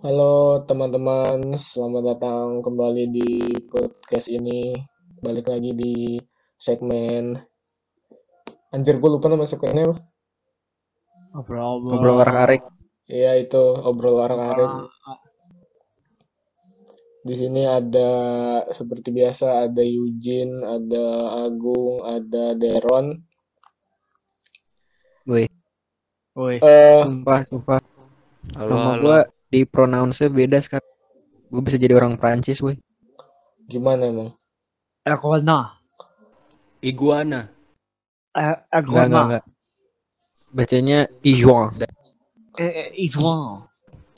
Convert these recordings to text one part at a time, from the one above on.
Halo teman-teman, selamat datang kembali di podcast ini. Balik lagi di segmen Anjir gue lupa nama segmennya apa? Ngobrol Ngobrol arak-arik. Iya itu obrol orang-orang. Di sini ada seperti biasa ada Eugene, ada Agung, ada Deron. Woi, Woi, Eh, sumpah, sumpah. Halo, halo. gua di pronounce beda sekarang. Gue bisa jadi orang Prancis, woi. gimana emang? Ergona. Iguana. Eh, Enggak, enggak. Bacanya Ijuan. Eh, eh, Ijuan.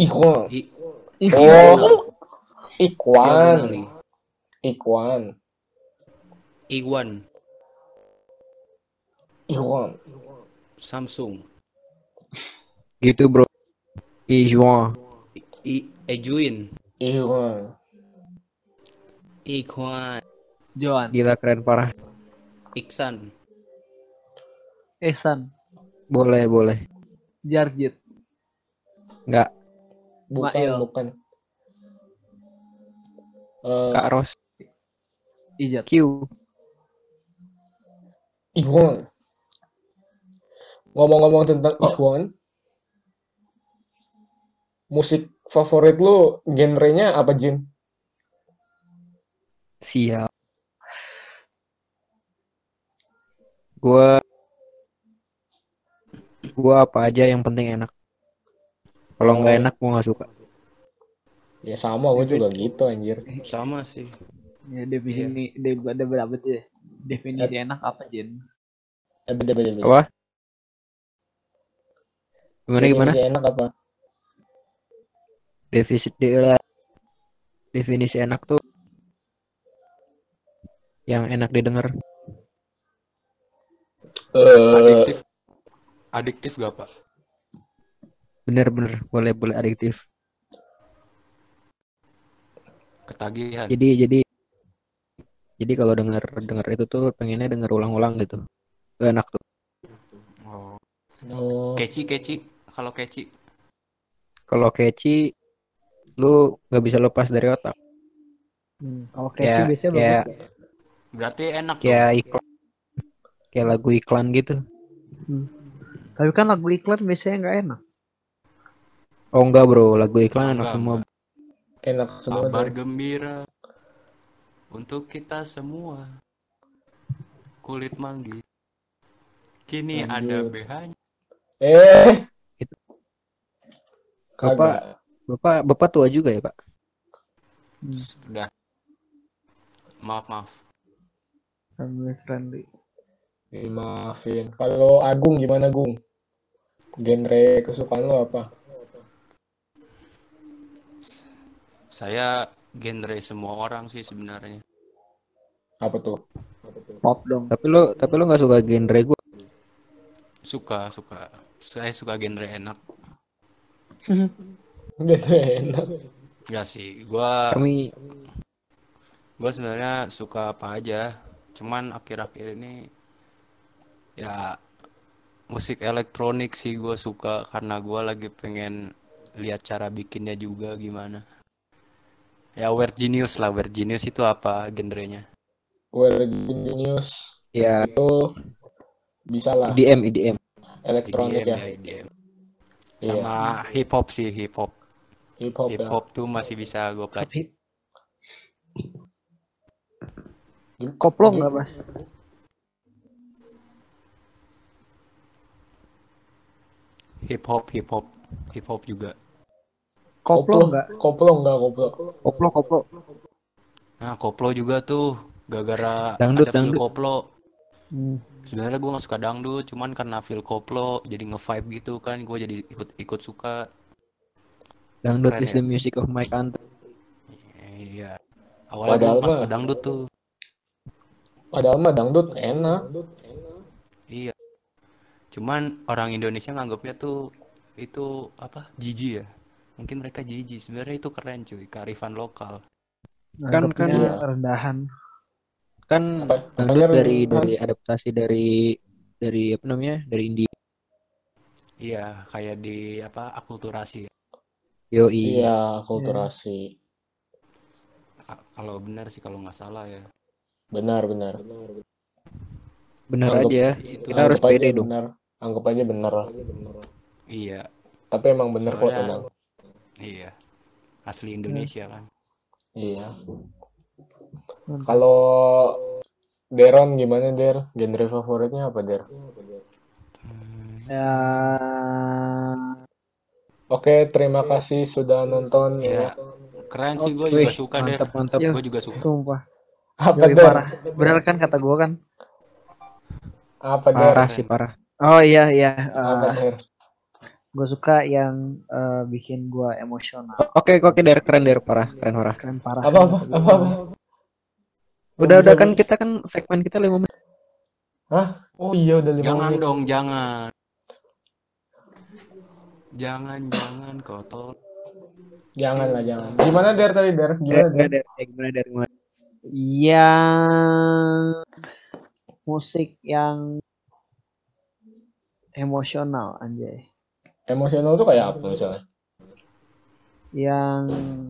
Ikhwan. I Oh, nih. Ikhwan. Iwan. Ikhwan. Samsung. Gitu, bro. Ijuan. I Ejuin. Ikhwan. Ikhwan. Joan. Gila keren parah. Iksan. Esan. Boleh, boleh. Jarjit. Enggak, Bukan, Mail. bukan. Eh, Kak Ros. Ijat. Q. Ikhwan. Ngomong-ngomong tentang Oh. Ikhwan, musik favorit lu genrenya apa, Jin? Siap. Gua gua apa aja yang penting enak. Kalau nggak Oh. enak gua nggak suka. Ya sama, gue juga gitu anjir. Sama sih. Ya, definisi de, ada berapa tuh ya? Definisi enak apa? Eh, beda, beda, beda. Apa? Gimana gimana? Definisi enak apa? Defisit de- definisi enak tuh yang enak didengar. Eh, Adiktif. Adiktif gak, Pak? Bener-bener boleh boleh adiktif. Ketagihan. Jadi jadi jadi kalau denger denger itu tuh pengennya denger ulang-ulang gitu. Itu enak tuh. Oh. oh, Keci, keci. Kalau keci. Kalau catchy lu nggak bisa lepas dari otak. Hmm. Kalau Kayak- biasanya kayak- bagus. Berarti enak dong. Kayak iklan kayak lagu iklan gitu. Tapi kan lagu iklan biasanya nggak enak. Oh enggak bro, lagu iklan enak Enggak, semua. enak semua Kabar gembira untuk kita semua. Kulit manggis. Kini ada Lanjut. BH-nya. Eh, Bapak kagak. Bapak bapak tua juga ya pak? Sudah. Maaf, maaf. Family friendly. Eh, maafin. Kalau Agung gimana, Gung? Genre kesukaan lo apa? Saya genre semua orang sih sebenarnya. Apa tuh? Pop dong. Tapi lu tapi lu nggak suka genre gue? Suka, suka. Saya suka genre enak. Udah enak. Enggak sih, gua Kami gua sebenarnya suka apa aja. Cuman akhir-akhir ini ya musik elektronik sih gua suka karena gua lagi pengen lihat cara bikinnya juga gimana. Ya Weird Genius lah, Weird Genius itu apa genrenya? We're Genius ya itu bisa lah IDM IDM. elektronik EDM ya. ya, EDM. Iya, Sama hip hop sih, hip hop. Hip hop Hip ya. hop tuh masih bisa gua pelajari. Koplo nggak, Mas? Hip hop, hip hop, hip hop juga. Koplo nggak? Koplo enggak, koplo. Koplo koplo. Nah, koplo juga tuh gara-gara Dangdut, ada dangdut. koplo. Hmm. Sebenarnya gue gak suka dangdut, cuman karena feel koplo jadi nge-vibe gitu kan, gue jadi ikut ikut suka. Dangdut Keren is ya. the music of my country. Iya. Awalnya Padahal mah- suka dangdut tuh. Padahal mah dangdut enak. Iya. Cuman orang Indonesia nganggapnya tuh itu apa? Jijik ya. Mungkin mereka jijik. Sebenarnya itu keren cuy, kearifan lokal. Kan- kan- rendahan. Kan Apa? dangdut Apanya dari rendahan? dari adaptasi dari dari apa namanya? Dari India. Iya, kayak di apa? Akulturasi. Yoi. Iya, akulturasi. Ka- Kalau benar sih kalau nggak salah ya. Benar, benar. Bener Anggap- aja. Itu Kita harus pede dong. benar. Anggap aja benar. iya, Tapi emang benar kok tenang. iya. Asli Indonesia kan. Iya. Kalau Deron gimana Der? Genre favoritnya apa Der? Ya, Oke, terima kasih sudah nonton Iya. ya. Keren sih gue juga suka deh. mantap mantap. Gue juga suka. sumpah. Apa Yoi, parah. Bener kan kata gue kan? Apa Der? Parah sih parah. Oh iya iya. Apa Der? gue suka yang eh, bikin gue emosional. Oke oke der keren der parah keren parah. Keren parah. Apa apa? Apa apa? Udah udah kan kita kan segmen kita lima menit. Oh iya udah lima Jangan menit. dong, jangan. Jangan, jangan kotor. Jangan lah jangan. Gimana Der tadi Der? Gimana Der? Gimana der? Eh, Gimana der? Gimana? Yang musik yang emosional anjay. Emosional tuh kayak apa misalnya? Yang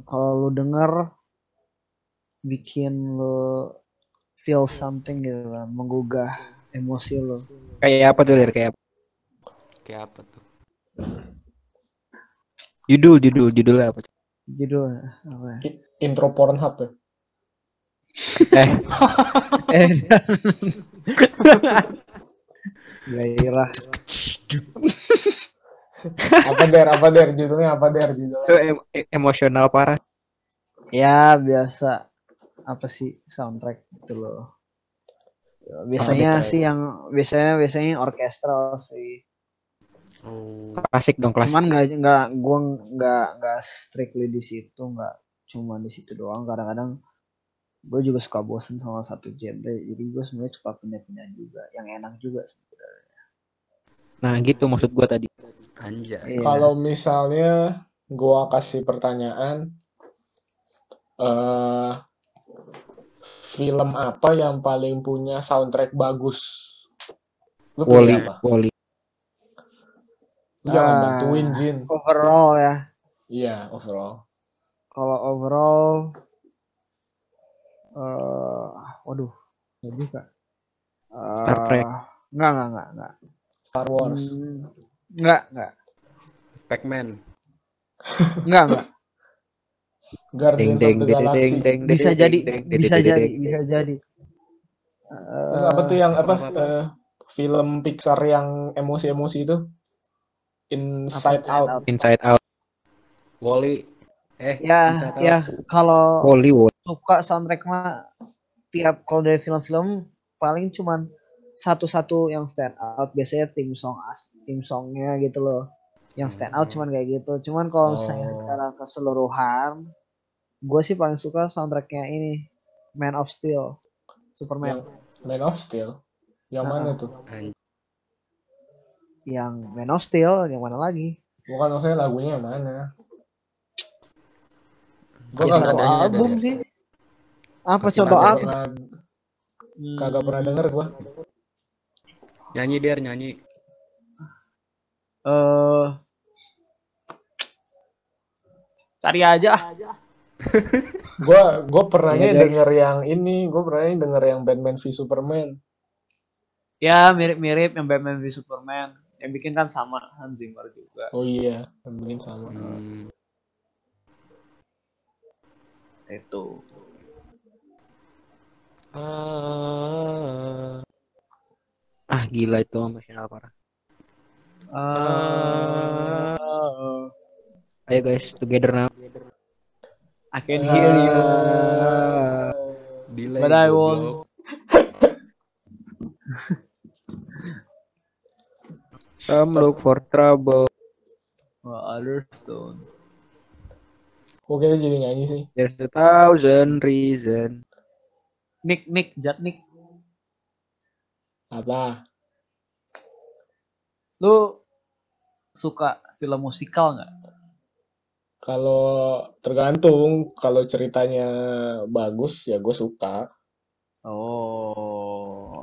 kalau lu denger bikin lu feel something gitu lah, menggugah emosi lu. Kayak apa tuh der? Kayak apa? Kayak apa tuh? Judul judul judulnya apa? Judul apa? ya? Intro Pornhub ya? Eh Eh. Gairah. Apa Der? Apa Der? Judulnya apa Der? Judulnya? itu em- e- emosional parah. Ya biasa apa sih soundtrack gitu loh. Ya, Biasanya Soundtrack. sih yang biasanya biasanya orkestral sih. Oh, Klasik dong klasik. Cuman nggak nggak gua nggak nggak strictly di situ nggak cuma di situ doang. Kadang-kadang gue juga suka bosen sama satu genre. Jadi gue sebenarnya suka pindah-pindah juga. Yang enak juga sebenarnya. Nah gitu maksud gua tadi. anjay. Iya. Kalau misalnya gua kasih pertanyaan, eh film apa yang paling punya soundtrack bagus? Lu Wally pilih apa? Wally. Lu jangan Ah. bantuin Jin. overall ya. Iya, overall. Kalau overall, eh waduh, nggak juga. Star Eh, Trek. Nggak, nggak, nggak, nggak. Star Wars. Hmm, nggak, nggak, Pac-Man. nggak, nggak. Deng Guardians deng of the Galaxy. deng deng. Bisa deng, jadi, bisa jadi, bisa jadi. Terus apa tuh yang apa? Apa, apa? eh, film Pixar yang emosi-emosi itu? Inside Inside Out. Out. Inside Out. Wally. Eh, Ya, ya. Kalau Wally Wally. suka soundtrack mah tiap kalau dari film-film paling cuman satu-satu yang stand out biasanya tim song as tim songnya gitu loh yang stand out Hmm. cuman kayak gitu cuman kalau misalnya Oh. secara keseluruhan gue sih paling suka soundtracknya ini Man of Steel Superman Man of Steel. Yang mana Ah. tuh? Yang Man of Steel yang mana lagi Bukan maksudnya lagunya yang mana? Kasih kagak satu album Dad, ya. sih apa Kasih contoh apa pernah Hmm, kagak pernah denger gua. Nyanyi der, nyanyi. eh cari aja Gua gua pernahnya guys. denger yang ini, gua pernahnya denger yang Batman v Superman. Ya mirip-mirip yang Batman v Superman. Yang bikin kan sama Hans Zimmer juga. Oh iya, yang bikin sama. Hmm. Itu. Ah, Ah gila itu emosional parah. Uh, Ayo guys together now. I can hear you. delay But I goblok. Some look for trouble. Oh, others don't. Kok kita jadi nyanyi sih? There's a thousand reason. Nick, Nick, Jat Nick. Apa? Lu suka film musikal nggak? Kalau tergantung, kalau ceritanya bagus ya gue suka. Oh.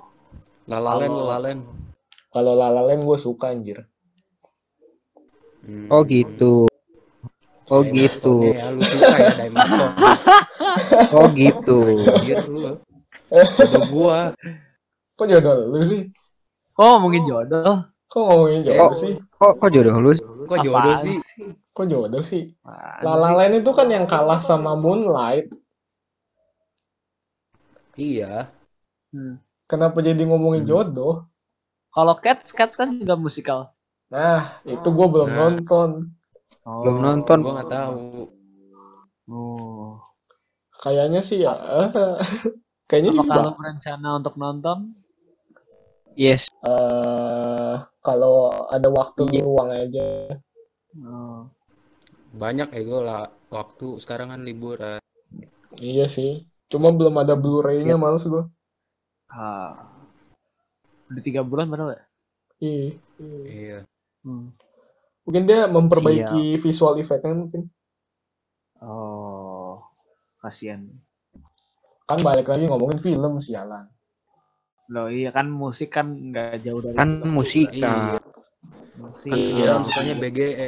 Lalalen, Kalau- lalalen. Kalau La La Land gue suka anjir. Hmm. Oh gitu. Oh Dai gitu. Ya, lu suka ya Dai Mastone. Oh gitu. Anjir lu. Jodoh gua. Kok jodoh lu sih? Kok ngomongin jodoh? Kok ngomongin jodoh Kok- sih? Kok kok jodoh lu? Kok jodoh Apaan sih? Kok jodoh sih? Apaan La La sih? Land itu kan yang kalah sama Moonlight. Iya. Hmm. Kenapa jadi ngomongin Hmm. jodoh? Kalau Cats, Cats kan juga musikal. Nah, itu gue belum Nah. nonton. Oh. Belum nonton. Gua nggak tahu. Oh. Kayaknya sih ya. Kayaknya Apakah lo enggak. berencana untuk nonton? Yes. Eh, kalau ada waktu Iya. luang aja. Oh. Banyak ego lah waktu sekarang kan liburan. Iya sih. Cuma belum ada Blu-ray-nya Iya. males gue. Ah. Udah tiga bulan padahal ya? Iya. Iya. Hmm. Mungkin dia memperbaiki visual effect-nya mungkin. Oh. Kasian. Kan balik lagi ngomongin film sialan. Loh iya kan musik kan nggak jauh dari Kan musik Iya. kan. Musik. Kan si Dilan sukanya BGE.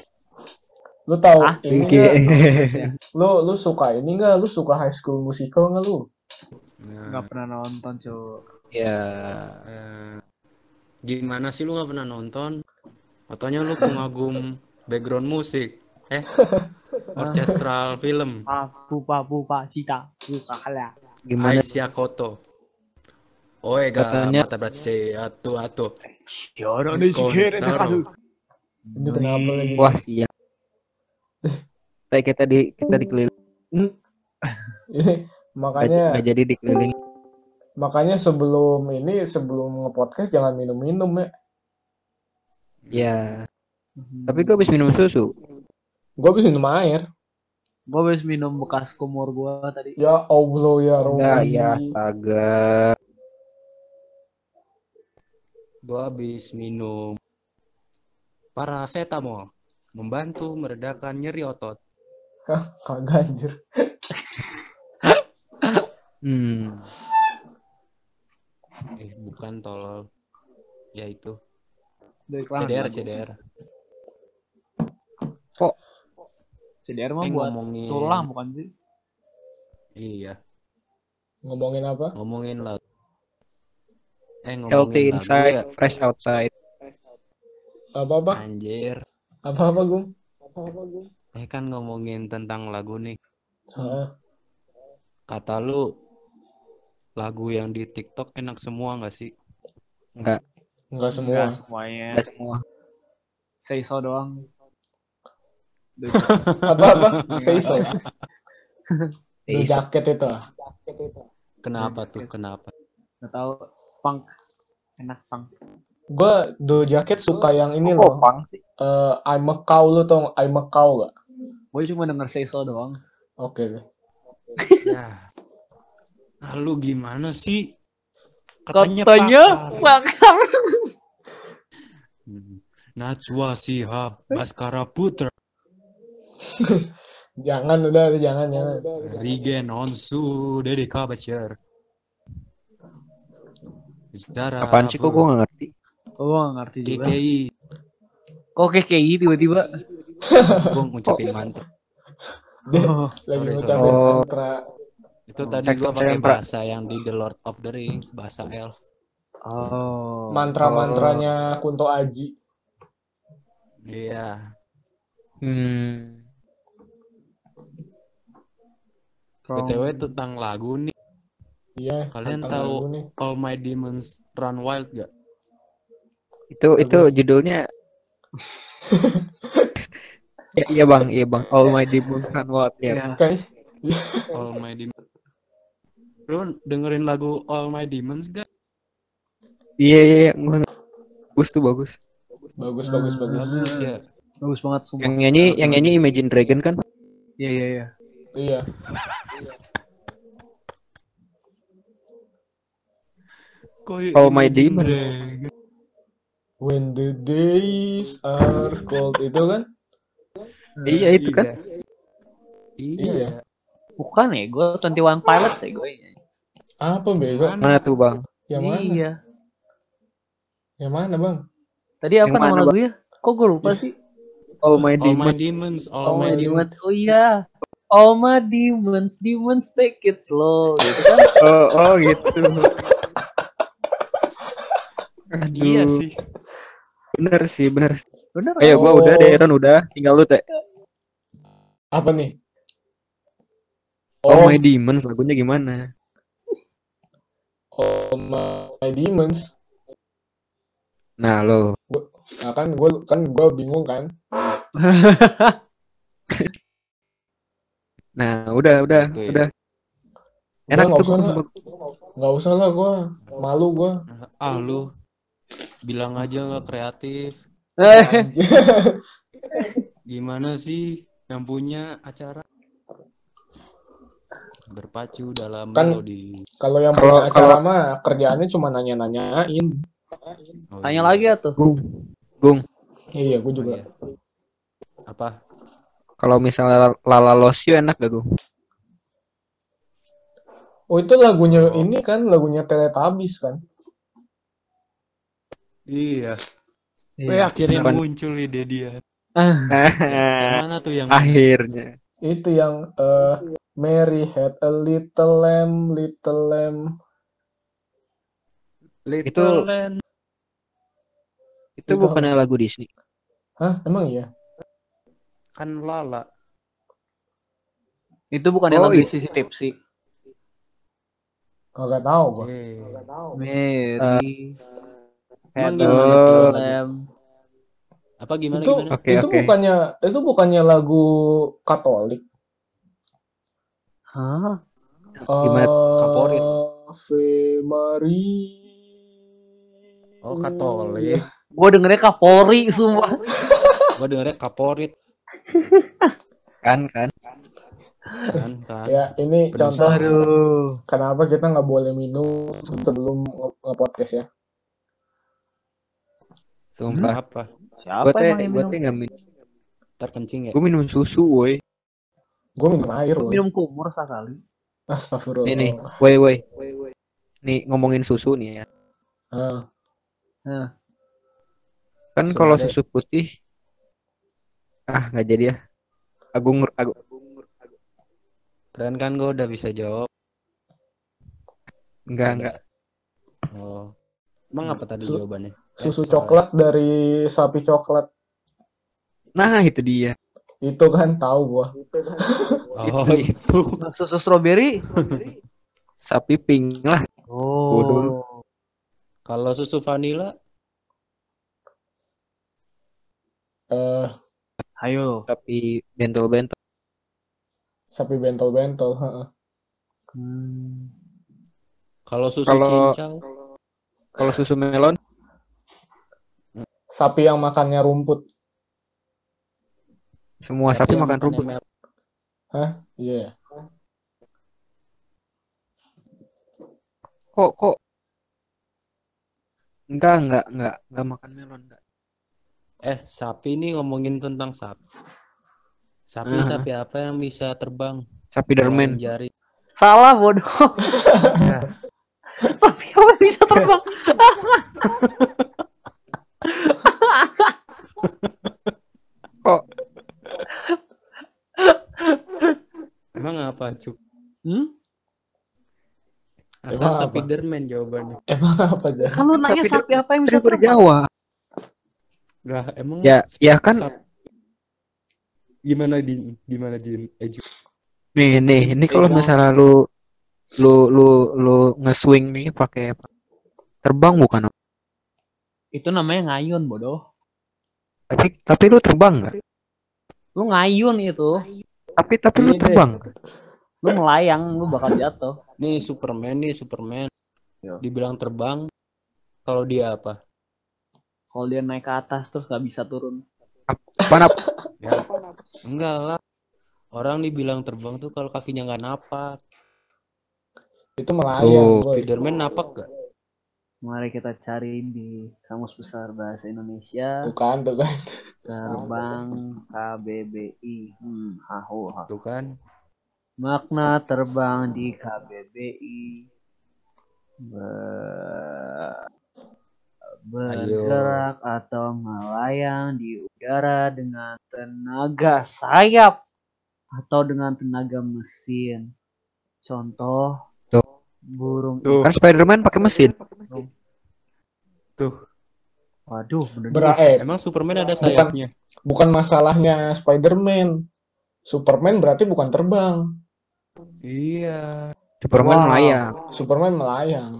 Lu tahu Ah, ini nggak? Lu lu suka ini nggak? Lu suka High School Musical nggak lu? Nah, Nggak pernah nonton cuy. Ya. eh, gimana sih lu nggak pernah nonton? Katanya lu pengagum background musik. Eh, orchestral film. Papu papu pak cita buka halah. Gimana? Aisyah Koto. Oega, Katanya- mata berat atu atu. Yoro nih sih kere Kontaro. Ini kenapa lagi? Wah siap. Kayak kita di kita dikeliling. makanya Nggak jadi dikeliling. Makanya sebelum ini sebelum nge-podcast jangan minum-minum ya. Ya. Tapi gue habis minum susu. Gue habis minum air. Gue habis minum bekas kumur gua tadi. Ya Allah ya Robi. ya astaga. Gua habis minum paracetamol membantu meredakan nyeri otot. Kagak anjir. Hmm. Eh, bukan tolol. Ya itu. Dari CDR, CDR. CDR mah Eh, buat ngomongin tulang bukan sih? Iya, Ngomongin apa? ngomongin lagu. Eh, ngomongin Healthy lagu inside, ya. fresh outside. Apa-apa? Anjir. Apa-apa, Gung? Eh kan ngomongin tentang lagu nih. Hah? Kata lu lagu yang di TikTok enak semua nggak sih? Enggak, Enggak semua. Enggak semuanya. enggak semua. Say so doang. Apa-apa? Say so. Lu jaket itu. ah. Kenapa tuh? Kenapa? Nggak tahu. Punk. Enak punk. Gue do jaket suka yang ini loh. pang sih? Eh, I'm a cow lu tau I'm a cow gak? Gue cuma denger say so doang. Oke. deh. Ya. Ah, lu gimana sih? Katanya pakar. bakar. Hmm. Najwa Shihab Baskara Putra Jangan udah, jangan jangan. Rigen Onsu Deddy Kabasher Bicara Apaan sih kok gue nggak ngerti? Oh, gue gak ngerti juga. KKI Kok KKI tiba-tiba? Gue ngucapin mantra Oh, lagi ngucapin. Oh. mantra. Itu tadi Cek gue cek pakai bahasa yang di The Lord of the Rings Bahasa elf oh. Mantra-mantranya Kunto Aji. Iya Hmm. From- BTW tentang lagu nih Iya. Kalian tentang tahu. All My Demons Run Wild gak? Itu itu judulnya. ya, iya bang, iya bang. All my demons can walk. Ya. Ya. Kayak All My Demons Lu dengerin lagu All My Demons gak? Iya iya, iya. Gua- bagus tuh bagus. bagus bagus bagus. Bagus ya Bagus banget semua. Yang nyanyi yang nyanyi Imagine Dragon kan? Iya, iya, iya. Iya. All My Demons. Dragon? When the days are cold itu kan? Iya itu kan. Iya. Iya. Bukan ya, gue 21 Pilots ya gue. Apa bego? Mana? Mana tuh bang? Yang mana? Iya. Yang mana bang? Tadi apa Yang nama mana, lagunya? Kok gue lupa sih? All my All my demons. demons, all, All my demons. demons. Oh iya. All my demons, demons take it slow gitu kan. Oh, oh gitu. Aduh, Iya sih. bener sih, bener. Bener. Ayo, gua udah Oh. deh, Ron udah. Tinggal lu, Teh. Apa nih? All Oh, my demons lagunya gimana? All My Demons. Nah, lo. Nah, kan gue kan gue bingung kan. Nah, udah, udah, Gitu ya. udah. Enak nggak tuh usah gua lah. Nggak usah lah gue. Malu gue. Ah lu bilang aja nggak kreatif. Eh, Gimana sih yang punya acara? Berpacu dalam Kan- melodi. Kalau yang Kalau- punya acara mah kerjaannya cuma nanya-nanyain. Oh, tanya iya. lagi ya tuh. Gung. Gung, Iya, gue Oh, juga. iya. Apa? kalau misalnya Lala Losio enak gak, Gung? Oh itu lagunya ini kan lagunya Teletubbies kan? Iya. Iya. Weh, akhirnya Bukan. muncul ide dia. Ah, Yang mana tuh yang Akhirnya. Itu yang eh, Mary had a little lamb, little lamb. Little Itu- Land? Itu Itu bukannya lagu Disney. Hah, emang iya? Kan Lala. itu bukan Oh, lagi iya. sisi tipsi. Kagak tahu gua. Eh, Mary. Emang had a little lagu? lamb. Apa gimana itu gimana? Oke, itu oke. bukannya itu bukannya lagu Katolik. Hah? Gimana? Kaporit. Ave Maria. Oh, Katolik. Gue dengernya Kapolri sumpah. Gua dengernya Kaporit Kan, kan. kan kan. Ya, ini Penuh contoh Aduh. kenapa kita nggak boleh minum sebelum nge- nge-podcast ya. Sumpah. Apa? Siapa Gue teh, emang yang gue minum? teh nggak minum. Terkencing ya? Gue minum susu, woi. Gue minum air loh. Minum kumur sekali. Astagfirullah. Nih, nih. Woi, woi. Nih, ngomongin susu nih ya. Ah, Kan Susu kalau susu putih, ah nggak jadi ya. Agung, agung. Keren kan gua udah bisa jawab. Enggak, enggak. Oh. Emang apa tadi Su- jawabannya? susu Eh, coklat dari sapi coklat Nah, itu dia. Itu kan tahu gua. Oh, itu. Susu strawberry. Sapi pink lah. Oh. Kalau susu vanilla Eh, Ayo. Sapi bentol-bentol. sapi bentol-bentol. heeh. Hmm. Kalau susu Kalau- cincau, Kalau susu melon, Sapi yang makannya rumput. Semua sapi yang makan rumput. mel- Iya. Kok, kok? Enggak, enggak, enggak, enggak makan melon, enggak. Eh, sapi ini ngomongin tentang sapi. Sapi Ah. sapi apa yang bisa terbang? Sapi dermen. Jari. Salah bodoh. Sapi apa bisa terbang? Kok? Emang apa, Cuk? Hmm? Asal Emang sapi apa? dermen jawabannya. Emang apa aja? Kan lu nanya Sapi sapi apa yang bisa gue udah terbang? jawab. Lah, emang Ya, ya kan. Gimana di gimana Jin? Eh, Nih, nih, ini kalau misalnya lu lu lu lu nge-swing nih pakai apa? terbang bukan? Itu namanya ngayun bodoh. Tapi tapi lu terbang nggak? Lu ngayun itu. Tapi tapi lu deh. terbang. Lu melayang, lu bakal jatuh. Nih Superman nih Superman. Yo. Dibilang terbang. Kalau dia apa? Kalau dia naik ke atas terus gak bisa turun. Mana Ya, enggak lah. Orang dibilang terbang tuh kalau kakinya nggak napak. Itu melayang, Oh. Spiderman napak gak? Mari kita cari di Kamus Besar Bahasa Indonesia. Tuh kan, tuh kan. Terbang KBBI. Hmm, haho, ha. Tuh kan. Makna terbang di KBBI. Be- bergerak atau melayang di udara dengan tenaga sayap atau dengan tenaga mesin. Contoh Tuh. Burung Tuh. Kan Spider-Man pakai mesin. Tuh, Waduh, bener eh, emang Superman ada Bukan. sayapnya. bukan masalahnya Spider-Man. Superman berarti bukan terbang. Iya, Superman Wow. melayang. Superman melayang.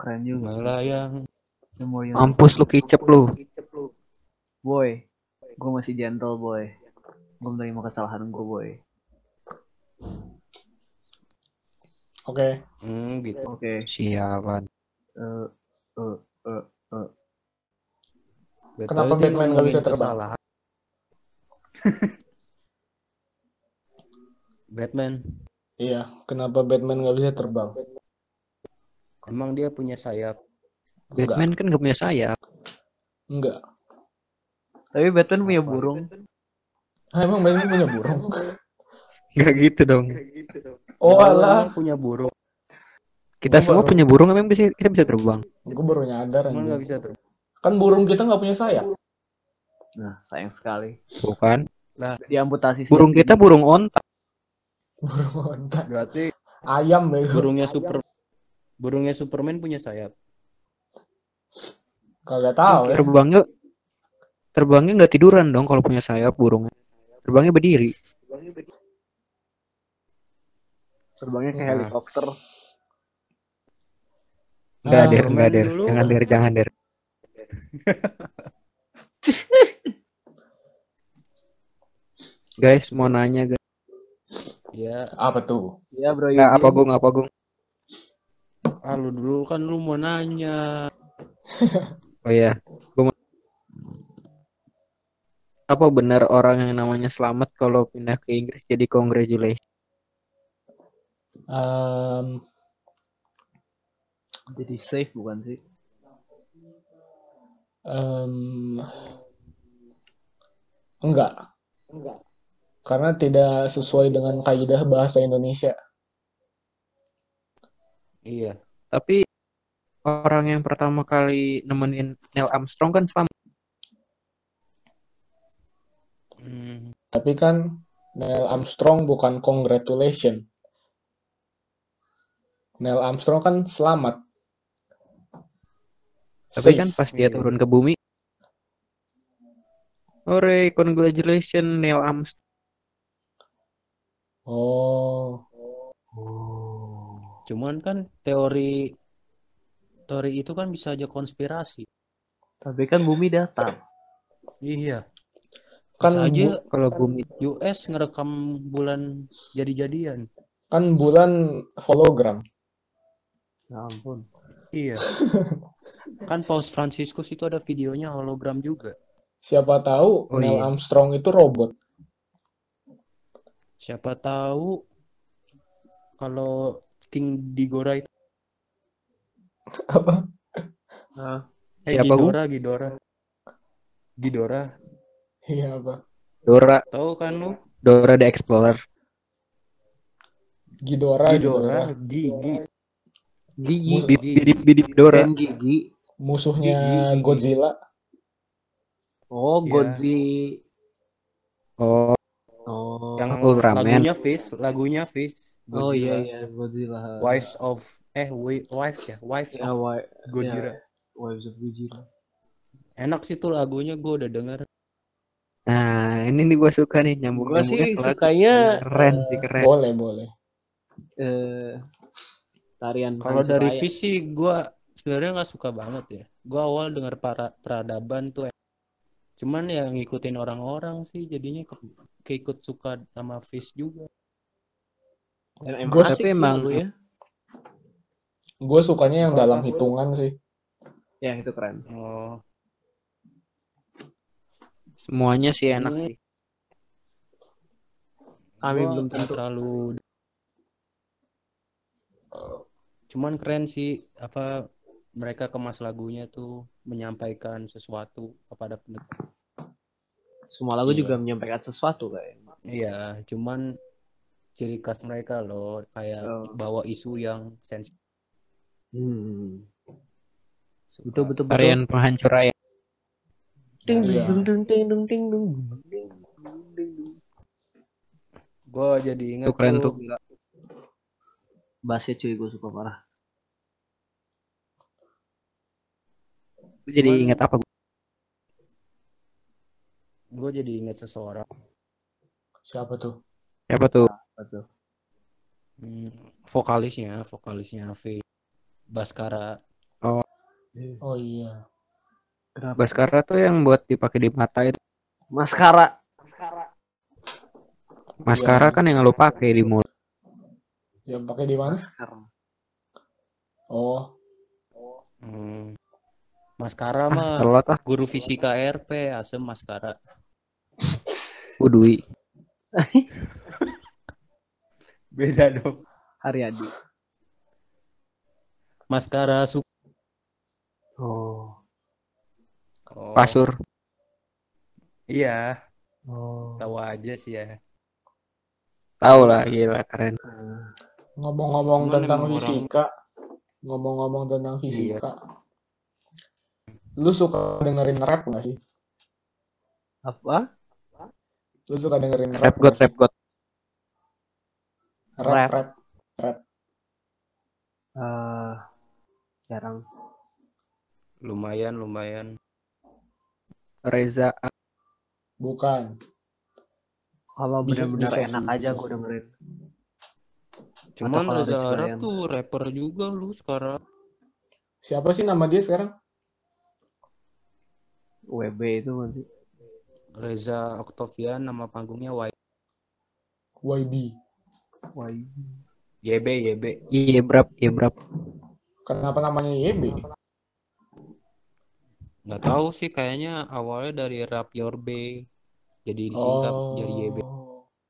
keren juga. melayang. Mampus lu kicep lu. boy, gue masih gentle boy. Gue menerima kesalahan gue boy. Oke. Hmm, gitu. Oke. Sialan. eh, eh, eh, Kenapa Betul, dia Batman nggak bisa terbang? Batman, Iya, kenapa Batman nggak bisa terbang? emang dia punya sayap. Batman kan gak punya sayap. Enggak. Tapi Batman punya burung. Ah, emang Batman punya burung? Gak gitu dong. Oh Kalau alah, emang punya burung, Kita Gua semua baru- punya burung emang bisa kita bisa terbang. gue baru nyadar emang nggak anjing. bisa terbang. Kan burung kita nggak punya sayap. Nah, sayang sekali. Bukan. Diamputasi Burung kita burung onta. Burung onta. Berarti Ayam bego. burungnya super burungnya Superman punya sayap. Kagak tahu ya. Terbangnya terbangnya nggak tiduran dong kalau punya sayap burungnya. Terbangnya berdiri. Terbangnya kayak Nah. helikopter. Enggak Ah, der, enggak der. dulu. Jangan der, jangan der. Guys, mau nanya guys. Ya, Apa tuh? Iya, Bro. Yudi. apa gung, apa gung? ah lu dulu kan lu mau nanya. Oh iya, gua mau... Apa benar orang yang namanya Selamat kalau pindah ke Inggris jadi congratulations? Em, Jadi safe bukan sih? em, enggak. Karena tidak sesuai dengan kaidah bahasa Indonesia. Iya. Tapi orang yang pertama kali nemenin Neil Armstrong kan Selamat. Hmm, Tapi kan Neil Armstrong bukan congratulation. Neil Armstrong kan selamat. Tapi Safe. kan pas dia turun ke bumi, Hore, congratulations Neil Armstrong. Oh, cuman kan teori teori itu kan bisa aja konspirasi. Tapi kan bumi datar. Iya. kan Bisa aja bu- Kalau bumi US ngerekam bulan jadi-jadian. kan bulan hologram. Ya ampun. Iya. kan Paus Franciscus itu ada videonya hologram juga. Siapa tahu Oh, Neil iya. Armstrong itu robot. Siapa tahu kalau King Digora itu Apa? Nah, eh Siapa? Gidora, Gidora. Gidora. Iya apa? Dora, Tahu kan lu? Dora the Explorer. Ghidorah, Gidora, Ghidorah. Gigi. Gigi. Mus- Bip bidip bidip Dora. Dan gigi. Musuhnya Gigi. Godzilla. Oh, Iya. Godzi. Oh, Oh. Yang Ultraman. lagunya Fish, lagunya Fish. Oh iya Godzilla. iya Godzilla. Wives of eh wi- wives ya, wives Ya, of wi- Gojira. Wives of Godzilla. Enak sih tuh lagunya gue udah denger. nah ini nih gue suka nih nyambung Gua sih sukanya Keren sih keren. Boleh, boleh. eh tarian Kalau dari Raya. Sih gue sebenarnya nggak suka banget ya. Gue awal denger para peradaban tuh. Cuman ya ngikutin orang-orang sih jadinya ke, keikut suka sama Fish juga. Dan emang tapi emang- lagunya. Gue sukanya yang Apa? dalam hitungan sih. Ya itu keren. Oh, Semuanya sih enak Ini- sih. Kami gua belum tentu. terlalu. Cuman keren sih apa mereka kemas lagunya tuh menyampaikan sesuatu kepada pendengar. Semua lagu Iya. juga menyampaikan sesuatu kayaknya. Iya, cuman ciri khas mereka loh kayak Oh. bawa isu yang sensitif. Hmm. Suka. Betul betul. Varian penghancur. Ding Iya. ding ding ding ding ding ding ding ding ding. Gue jadi ingat Tuh, keren tuh. gila. Bassnya cuy gue suka parah. Jadi ingat apa? Gue jadi ingat seseorang. Siapa tuh? Siapa tuh? Betul. Hmm, vokalisnya, vokalisnya V. Baskara. Oh iya. Kenapa? Baskara tuh yang buat dipakai di mata itu. Maskara. Maskara Iya. kan yang lu pakai di mulut. Yang pakai di mana? Maskara. Oh, Hmm. Maskara mah Telot ah, guru fisika RP, asem Maskara. Udui. Beda dong. Haryadi. Maskara su Oh. Oh, Pasur. Iya, Oh. tahu aja sih ya. Tahu lah, gila keren. Ngomong-ngomong tentang orang- fisika, ngomong-ngomong tentang fisika, lu suka dengerin rap nggak sih? Apa? Lu suka dengerin Rap rap god, rap god. Rap, Rap. rap. Eh, jarang. Lumayan, lumayan. Reza Bukan. Kalau Bisa- benar-benar bisa enak aja gue dengerin. Cuman Reza Arab tuh rapper juga lu sekarang. Siapa sih nama dia sekarang? WB itu nanti. Reza Octavian nama panggungnya Y YB. Wah, YB YB. Iya berap, iya berap. Kenapa namanya YB? Nggak tahu sih kayaknya awalnya dari Rap Your Bay. Jadi disingkat Oh. jadi YB.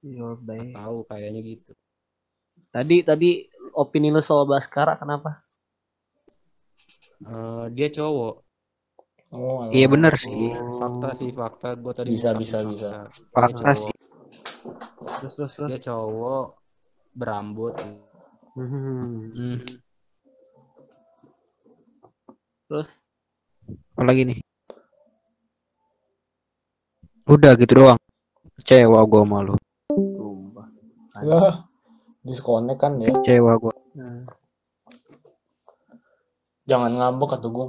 your day. Tahu kayaknya gitu. Tadi tadi opini lu soal Baskara kenapa? Eh, dia cowok. Oh. Iya bener sih. Fakta sih fakta. Gue tadi Bisa, bisa, fakta. bisa. Fakta sih. Terus terus terus. Dia cowok berambut. Hmm. Hmm. Terus Apa lagi nih? Udah gitu doang. Kecewa gua sama lu. sumpah. Disconnect kan ya. Kecewa gua. Nah, Jangan ngambek atau gue.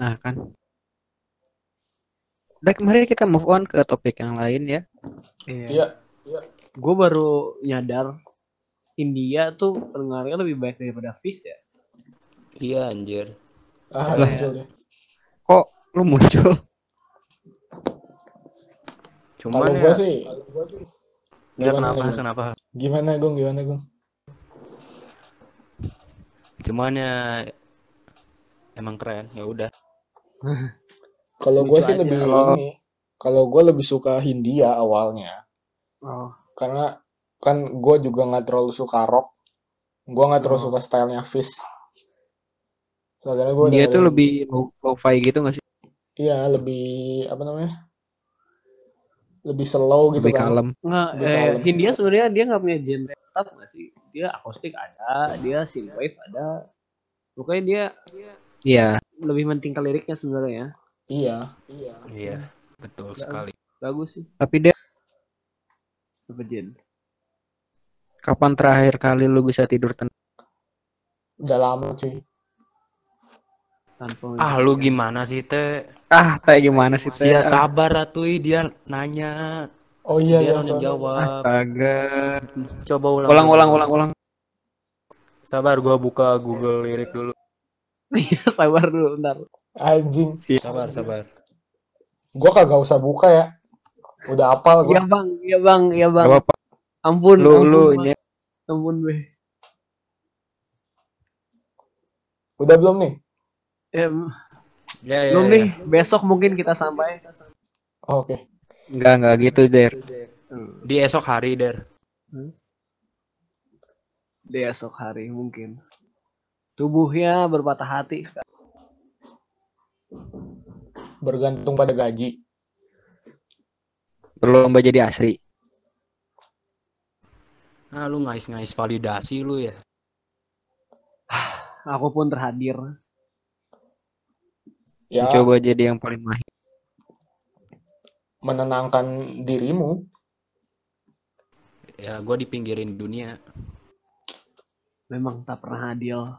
Nah kan. Udah kemarin kita move on ke topik yang lain ya. iya. Iya. Gue baru nyadar India tuh pendengarnya lebih baik daripada Fish ya. Iya anjir. Ah, Lah. muncul deh. Kok lu muncul? Cuman Kalau ya, gue sih, ya gimana, kenapa gimana? kenapa? gimana Gung, gimana Gung? Cuman ya emang keren. Ya udah. Kalau gue sih aja. lebih Oh. ini, kalau gue lebih suka Hindia awalnya, Oh. karena kan gue juga nggak terlalu suka rock, gue nggak terlalu Oh. suka stylenya Fish. Soalnya gue Dia tuh lebih low, low-fi gitu gak sih? iya lebih apa namanya, lebih slow gitu Lebih kan. kalem. Nggak, Lebih eh, kalem. Hindia sebenarnya dia nggak punya genre tetap nggak sih? Dia akustik ada, dia synthwave ada. Pokoknya dia Iya. lebih menting ke liriknya sebenarnya. Iya, iya. Iya. Betul sekali. Bagus sih. Tapi dia Apa Jen? kapan terakhir kali lu bisa tidur tenang? Udah lama cuy. Tanpa Ah lu gimana sih teh? Ah, kayak gimana sih teh? Sia Ah, sabar atuy dia nanya. Oh iya, dia iya, jawab. Astaga. Coba ulang. Ulang, ulang, ulang, ulang. Sabar gua buka Google lirik dulu. Iya, sabar dulu bentar. Anjing, Sabar, sabar. gue kagak usah buka ya. Udah apal gue. Iya bang, iya bang, iya bang. Gak apa-apa. Ampun, Lu, ampun, lu, nye- ampun be. Udah belum nih? Em, Ya, ya, belum ya. nih, besok mungkin kita sampai. Oh, Oke. Enggak, enggak gitu, Der. Di esok hari, Der. Di esok hari mungkin. Tubuhnya berpatah hati sekarang. Bergantung pada gaji. Berlomba jadi asri. Ah, lu ngais-ngais validasi lu ya. aku pun terhadir. Ya, Coba jadi yang paling mahir. menenangkan dirimu. Ya gue di pinggirin dunia. Memang tak pernah adil.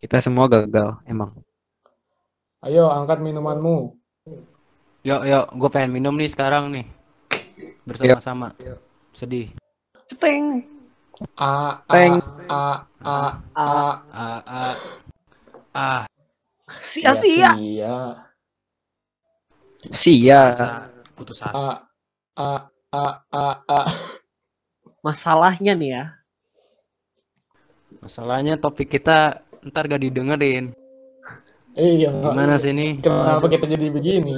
Kita semua gagal, emang. Ayo, angkat minumanmu. Yuk yuk, gue pengen minum nih sekarang nih. Bersama-sama. Sedih. Steng. A, a, Teng. a, a, a, Ah ah. Sia-sia. sia-sia. Sia. Putus asa. A, a, a, a, a. Masalahnya nih ya. Masalahnya topik kita ntar gak didengerin. Iya, Gimana sih nih? Kenapa kita jadi begini?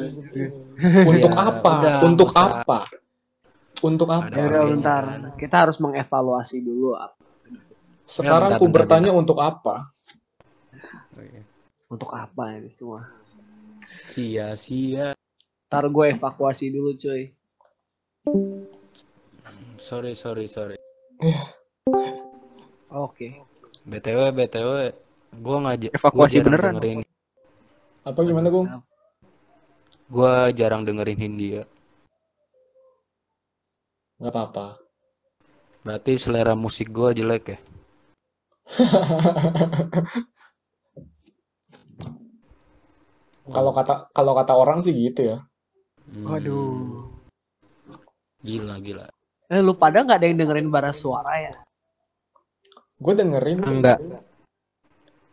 Untuk Ya, apa? udah, Untuk usah. apa? Untuk apa? Ada Ya bentar. kan? Kita harus mengevaluasi dulu Sekarang bentar, ku bentar, bertanya untuk apa? Untuk apa ini semua. Sia-sia. Ntar gue evakuasi dulu cuy. Sorry sorry sorry. Oke. BTW BTW gue ngajak Evakuasi beneran. dengerin Apa gimana, Gung? gue jarang dengerin Hindia. Gak apa-apa. Berarti selera musik gue jelek ya? Kalau kata kalau kata orang sih gitu ya. Hmm, Waduh. Gila gila. Eh lu pada nggak ada yang dengerin bara suara ya? Gue dengerin, Enggak,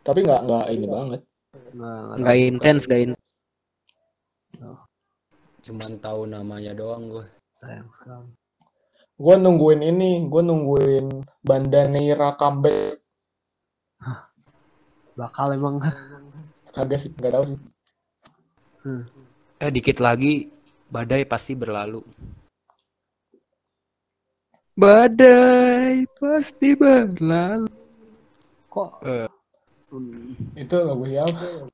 tapi nggak nggak ini banget. Nggak, enggak intens, enggak intens. Cuman tahu namanya doang gue. sayang sekali. Gue nungguin ini, gue nungguin Bandaneira comeback. Bakal emang Kagak sih, nggak tahu sih. Eh dikit lagi badai pasti berlalu. Badai pasti berlalu. kok Eh, Hmm, Itu lagu siapa?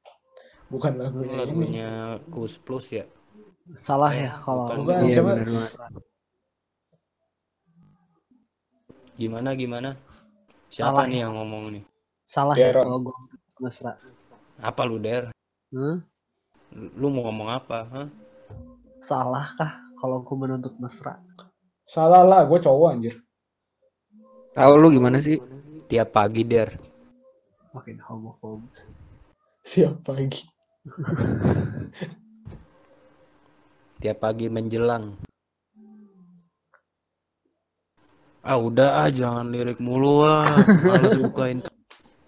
Bukan lagu itu ini. lagunya Kus Plus ya. salah ya kalau bukan. Bukan, Iya, siapa? benar banget. Gimana gimana? Salah Siapa nih ya. yang ngomong nih? salah ya kalau gue mesra. Apa lu der? Hmm? Lu mau ngomong apa? Hah? Salah kah kalau gue menuntut mesra? Salah lah, gue cowok anjir. Tahu lu gimana sih? Tiap pagi der. Makin homofobus. Siap pagi. Tiap pagi menjelang. Ah udah ah jangan lirik mulu ah. Males bukain.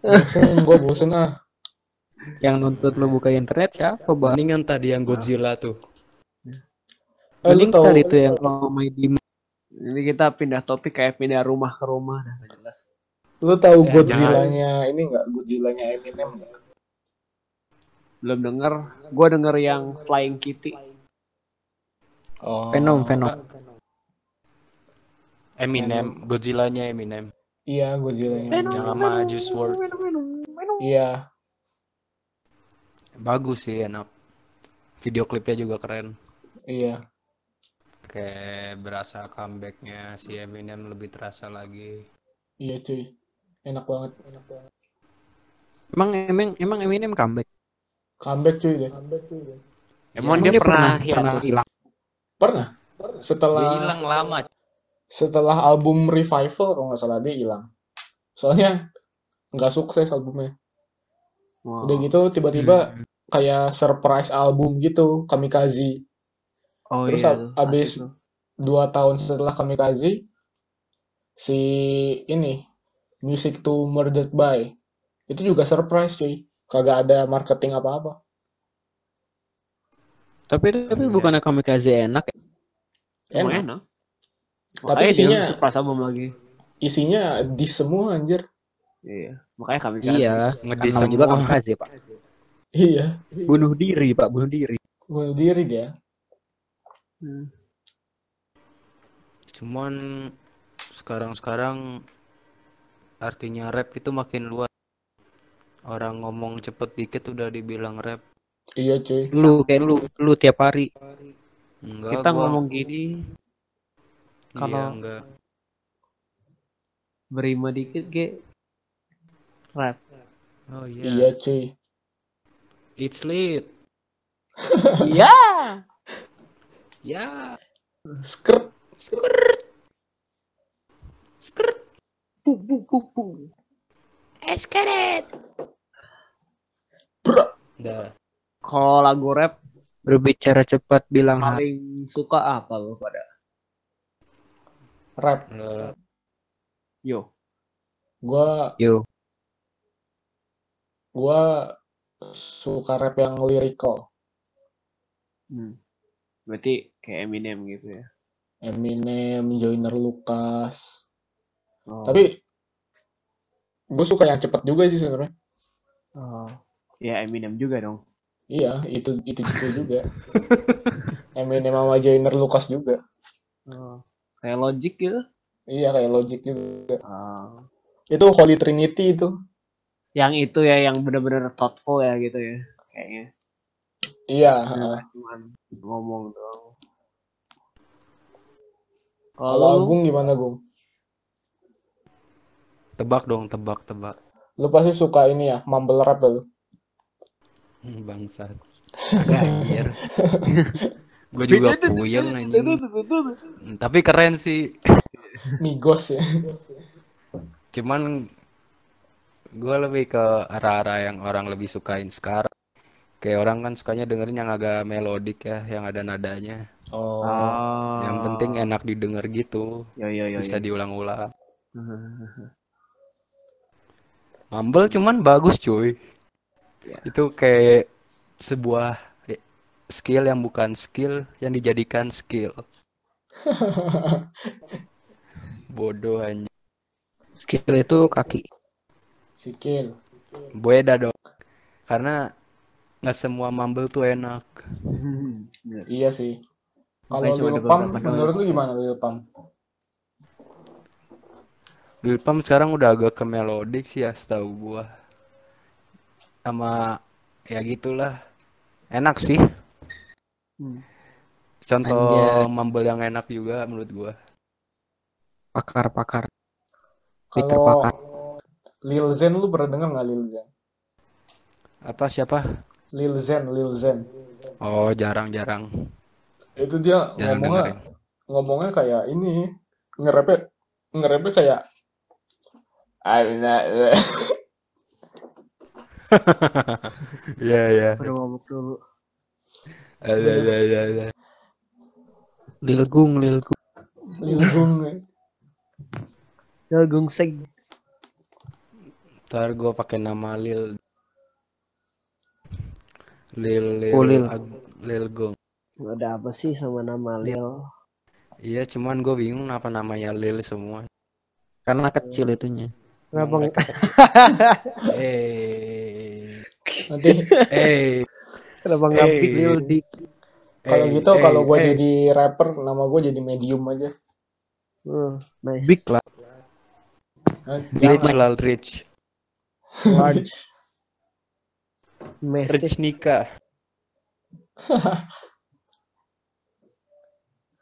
Bosen, gue bosen ah. Yang nuntut lu buka internet siapa, Bang? Mendingan tadi yang Godzilla tuh. Eh, Mending tahu tadi itu yang Romai di Ini kita pindah topik kayak pindah rumah ke rumah dah jelas. lu tahu Ya, Godzilla-nya ini nggak? Godzilla-nya Eminem? Belum denger. Gue denger yang Flying Kitty. Oh, Venom, Venom. Eminem, Godzilla-nya Eminem. Iya, Godzilla-nya. Yang sama Juice WRLD. Iya, Bagus sih enak. Video klipnya juga keren. iya. Kayak berasa comebacknya si Eminem lebih terasa lagi. Iya cuy. Enak banget. Enak banget. Emang emang emang Eminem comeback. Comeback cuy deh. Emang Emang dia, pernah, pernah hiatus? hilang. Pernah. Dia Setelah hilang lama. setelah album Revival kalau nggak salah dia hilang. Soalnya nggak sukses albumnya. Wow. Udah gitu tiba-tiba Hmm. Kayak surprise album gitu, Kamikaze. Oh Terus iya. abis tuh. dua tahun setelah Kamikaze, si ini Music to Murdered By itu juga surprise cuy. Kagak ada marketing apa-apa. Tapi tapi Enggak. bukannya Kamikaze enak ya? Emang Enak. enak. Tapi Makanya isinya- surprise album lagi. Isinya di semua anjir. Iya. Makanya kami Iya. Ngedis Karena juga semua. Kamikaze, Pak. Iya. Bunuh diri, Pak, bunuh diri. Bunuh diri dia. Hmm. Cuman sekarang-sekarang artinya rap itu makin luas. Orang ngomong cepet dikit udah dibilang rap. Iya cuy. Lu kayak lu lu tiap hari. Enggak, Kita gua- ngomong gini iya, kalau- enggak. berima dikit ge Rap. Oh Iya iya. cuy. It's lit. Iya. Ya. Skirt. Skirt. Skirt. Bu bu bu bu. Eskeret. Bro. Udah. Kalau lagu rap Berbicara cepat bilang paling suka apa lo pada? Rap. Udah. Yo. Gua Yo. gua suka rap yang lyrical. Hmm. Berarti kayak Eminem gitu ya. Eminem, Joyner Lucas. Oh. Tapi gue suka yang cepet juga sih sebenarnya. Oh. Ya Eminem juga dong. Iya, itu itu itu juga. Eminem sama Joyner Lucas juga. Oh. Kayak Logic gitu. Iya kayak Logic juga. Oh. Itu Holy Trinity itu. Yang itu ya yang benar-benar thoughtful ya gitu ya. Kayaknya. Iya. Cuman ngomong doang. Kalau Agung gimana Gung? Tebak dong, tebak, tebak. Lu pasti suka ini ya, mumble rap ya lu. Hmm, Bangsat. Agak anjir. Gue juga puyeng anjing. Hmm, Tapi keren sih. Migos ya. Cuman gue lebih ke arah-arah yang orang lebih sukain sekarang. Kayak orang kan sukanya dengerin yang agak melodik ya, yang ada nadanya. Oh. Yang penting enak didengar gitu, Yo yo yo. bisa yo. diulang-ulang. Mumble cuman bagus cuy. Ya. Itu kayak sebuah skill yang bukan skill yang dijadikan skill. Bodoh anjing. skill itu kaki. Sikil. Beda dong. Karena nggak semua mumble tuh enak. Bener. Iya sih. Kalau Lil doang menurut lu gimana Lil Pump? Lil Pump sekarang udah agak ke melodik sih ya setahu gua. Sama ya gitulah. Enak sih. Hmm. Contoh Anjay. mumble yang enak juga menurut gua. Pakar-pakar. Peter Kalau Pakar. Lil Zen lu pernah denger nggak Lil Zen? Apa siapa? Lil Zen, Lil Zen. Oh, jarang-jarang. Itu dia Jarang ngomongnya dengerin. ngomongnya kayak ini ngerepnya ngerepnya kayak I'm not Iya, iya. Udah mabuk dulu. Ada, ada, ada, ada. Lil Gung, Lil Gung. Lil Gung. Ya gungseg. Ntar gua pakai nama Lil. Lil, Lil, Oh, Lil. Ag- Lil Gong. Ada apa sih sama nama Lil? Iya, cuman gue bingung kenapa namanya Lil semua. Karena kecil itunya. Kenapa nggak? Eh, Nanti eh, Kenapa nggak Eh. Lil Dick? kalau eh, gitu eh, kalau gue eh. jadi rapper nama gue jadi medium aja. Hmm, nice. Big lah. Rich lah, Rich. Large. Massive. Rich Nika.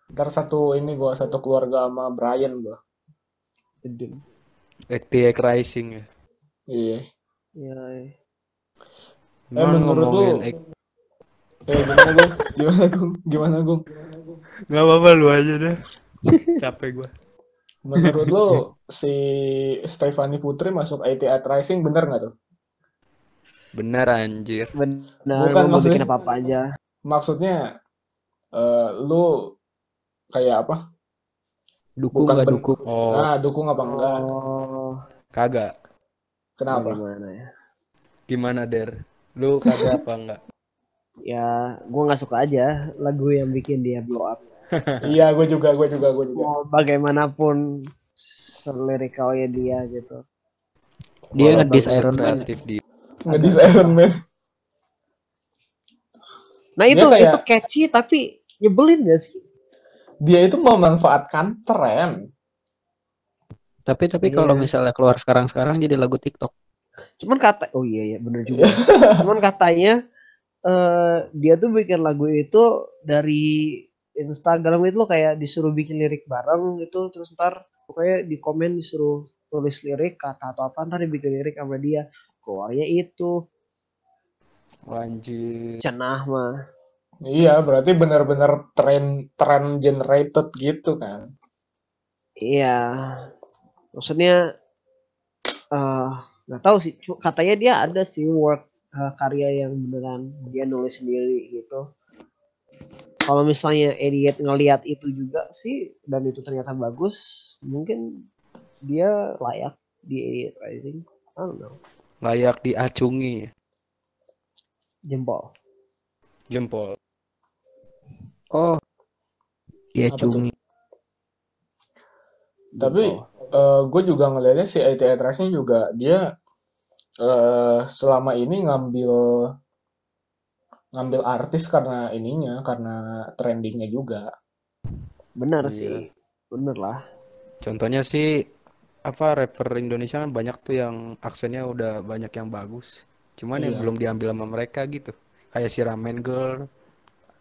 Ntar satu ini gue satu keluarga sama Brian gue. Gede. ETX Rising ya. Iya. Ya, ya. Gimana menurut lu- Eh gimana gung? Gimana gung? Gimana gung? Nggak apa-apa lu aja deh. Capek gua. Menurut lo si Stefani Putri masuk IT at Rising bener nggak tuh? Bener anjir. Benar, Bukan, mau maksudnya- bikin apa-apa aja. Maksudnya eh lu kayak apa? Dukung Bukan nggak ben- dukung? Oh, Ah dukung apa enggak? Oh, kagak. Kenapa? Gimana ya? Gimana, Der? Lu kagak apa enggak? Ya, gua nggak suka aja lagu yang bikin dia blow up. Iya gue juga gue juga gue juga. Mau bagaimanapun selirikalnya dia gitu. Dia ngedis Iron Man. dia. Ngedis Iron Man. Nah Dia itu kayak- itu catchy tapi nyebelin gak sih? Dia itu memanfaatkan tren. Tapi tapi Iya. kalau misalnya keluar sekarang-sekarang jadi lagu TikTok. Cuman kata, oh iya iya bener juga. Cuman katanya eh dia tuh bikin lagu itu dari Instagram itu loh kayak disuruh bikin lirik bareng gitu terus ntar pokoknya di komen disuruh nulis lirik kata atau apa ntar dibikin lirik sama dia. Keluarnya itu. Anjir. cenah mah. Iya, berarti benar-benar trend trend generated gitu kan. iya. Maksudnya eh nggak tahu sih. Katanya dia ada sih work eh, karya yang beneran dia nulis sendiri gitu kalau misalnya Elliot ngelihat itu juga sih dan itu ternyata bagus mungkin dia layak di Elliot Rising I don't know Layak diacungi jempol jempol. Oh. Dia Apa tuh? cungi. Tapi gue juga ngelihatnya si ITI Trashnya juga dia eh selama ini ngambil ngambil artis karena ininya, karena trendingnya juga. bener Iya. sih bener lah Contohnya sih apa rapper Indonesia kan banyak tuh yang aksennya udah banyak yang bagus. Cuman yang Iya. belum diambil sama mereka gitu. Kayak si Ramen Girl,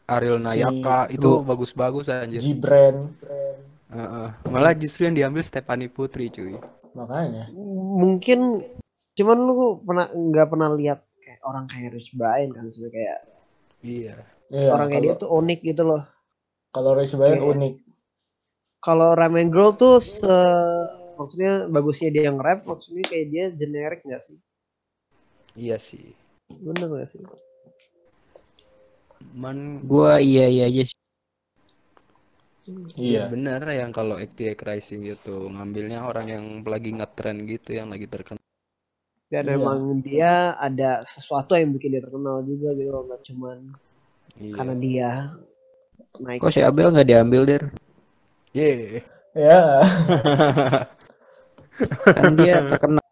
Ariel Si Nayaka itu bagus-bagus anjir. Gibran, Heeh. Malah justru yang diambil Stephanie Putri cuy. makanya. mungkin cuman lu pernah nggak pernah lihat kayak orang kayak Rich Brian kan sebenarnya kayak Iya. Iya, orang kayak dia tuh unik gitu loh kalau Rich Brian Kayak- unik. kalau Ramen Girl tuh se maksudnya bagusnya dia yang rap maksudnya kayak dia generik nggak sih Iya sih. bener nggak sih Man Gua iya iya aja sih. Iya Iya. bener yang kalau ATX Rising gitu ngambilnya orang yang lagi ngetren gitu yang lagi terkenal. Dan Iya. emang dia ada sesuatu yang bikin dia terkenal juga gitu loh nggak cuman Iya. karena dia naik Kok si Abel nggak diambil der? Ye. Ya, Kan dia terkenal.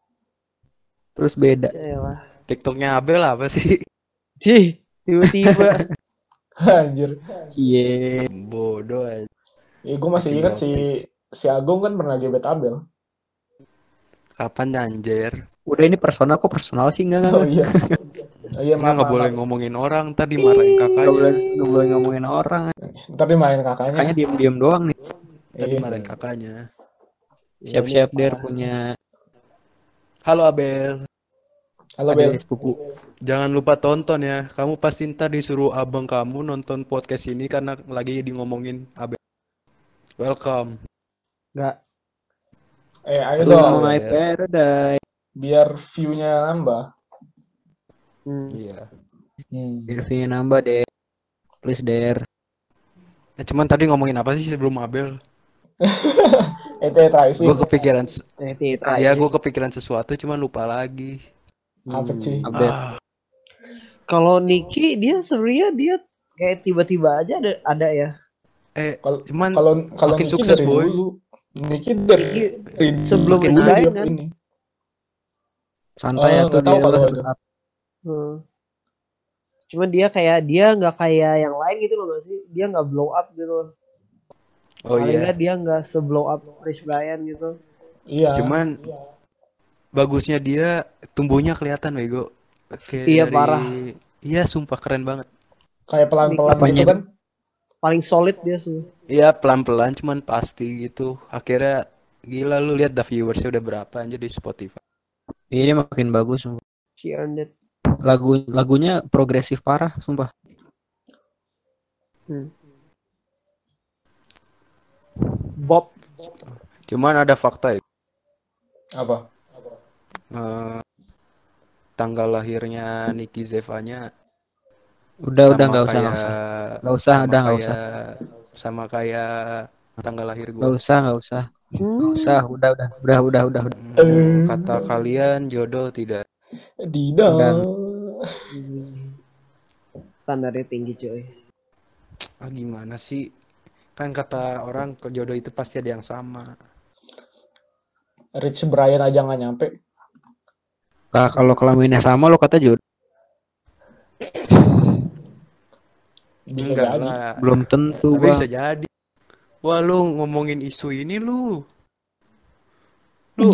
Terus beda. aja lah TikToknya Abel apa sih? Cih, tiba-tiba anjir. Cie. Bodoh aja. Ya, gue masih ingat si si Agung kan pernah gebet Abel. Kapan anjir? Udah ini personal kok personal sih enggak Oh enggak. iya. Oh, iya, Nggak maaf, nggak maaf, boleh ngomongin orang tadi marahin Enggak boleh kakaknya. nggak boleh ngomongin orang. Ntar dimain kakaknya. Kakaknya diem-diem doang nih. Tadi Iya. marahin kakaknya. Siap-siap der punya Halo Abel. Halo Bel. adik sepupu. Jangan lupa tonton ya. Kamu pasti ntar disuruh abang kamu nonton podcast ini karena lagi di ngomongin Abel. Welcome. nggak Eh, ayo Halo, dong. My Der. paradise. Biar view-nya nambah. hmm. Iya. Hmm. Biar view-nya nambah deh. Please der. Ya, cuman tadi ngomongin apa sih sebelum Abel? ETE Rising. Gue kepikiran, eh ya gue kepikiran sesuatu cuman lupa lagi. Apa sih? Abel. Ah, kalau Niki dia sebenarnya dia kayak tiba-tiba aja ada ada ya eh, Kalau cuman kalau kalau makin Niki sukses, boy. dulu. Niki dari, Niki dari sebelum hype kan? ini. Santai Oh, ya tuh nggak tahu dia kalau itu. Hmm. Cuman dia kayak dia nggak kayak yang lain gitu loh sih? Dia nggak blow up gitu. oh iya. nggak dia nggak seblow up Rich Brian gitu. Iya. Cuman bagusnya dia tumbuhnya kelihatan bego. Kayak Iya, dari- parah. Iya, sumpah keren banget. kayak pelan-pelan gitu kan. Paling solid dia semua. Iya, pelan-pelan cuman pasti gitu. Akhirnya gila lu lihat dah viewersnya udah berapa anjir di Spotify. Iya dia makin bagus. sumpah. She earned it. Lagu lagunya progresif parah, sumpah. Bob Cuman ada fakta ya. Apa? eh, tanggal lahirnya Niki Zevanya Udah udah nggak usah nggak usah. Nggak usah, sama udah nggak kayak- Sama kayak tanggal lahir Nggak gue. usah nggak usah. Nggak hmm, usah. Udah udah udah udah udah. udah. Hmm, Kata kalian jodoh tidak. Tidak. Standarnya tinggi cuy. Ah gimana sih? Kan kata orang ke jodoh itu pasti ada yang sama. Rich Brian aja nggak nyampe. Nah, kalau kelaminnya sama lo kata jodoh. Bisa Enggak jadi. lah. Belum tentu Tapi bang. bisa jadi. Wah lu ngomongin isu ini lu. Lu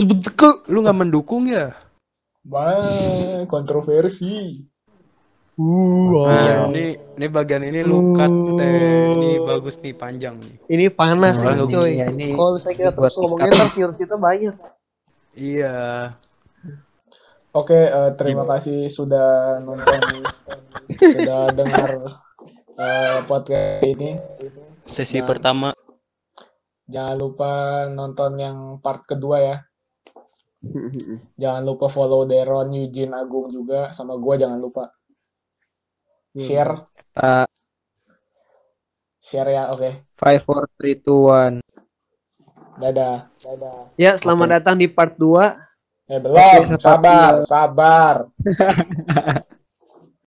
lu nggak mendukung ya? Wah, kontroversi. Nah, ini ini bagian ini lu cut teh. Ini bagus nih panjang nih. Ini panas Nah, nih cuy. iya, ini Kalau misalnya kita terus ngomongin ntar viewers kita banyak. Iya. Oke, eh, terima kasih sudah nonton, sudah dengar eh, podcast ini. Sesi Nah. pertama. Jangan lupa nonton yang part kedua ya. Jangan lupa follow Deron, Eugene, Agung juga, sama gua jangan lupa. Share, Uh, share ya, oke. five, four, three, two, one. Dadah, dadah. Ya, selamat datang di part 2. Eh belum, sabar, sabar.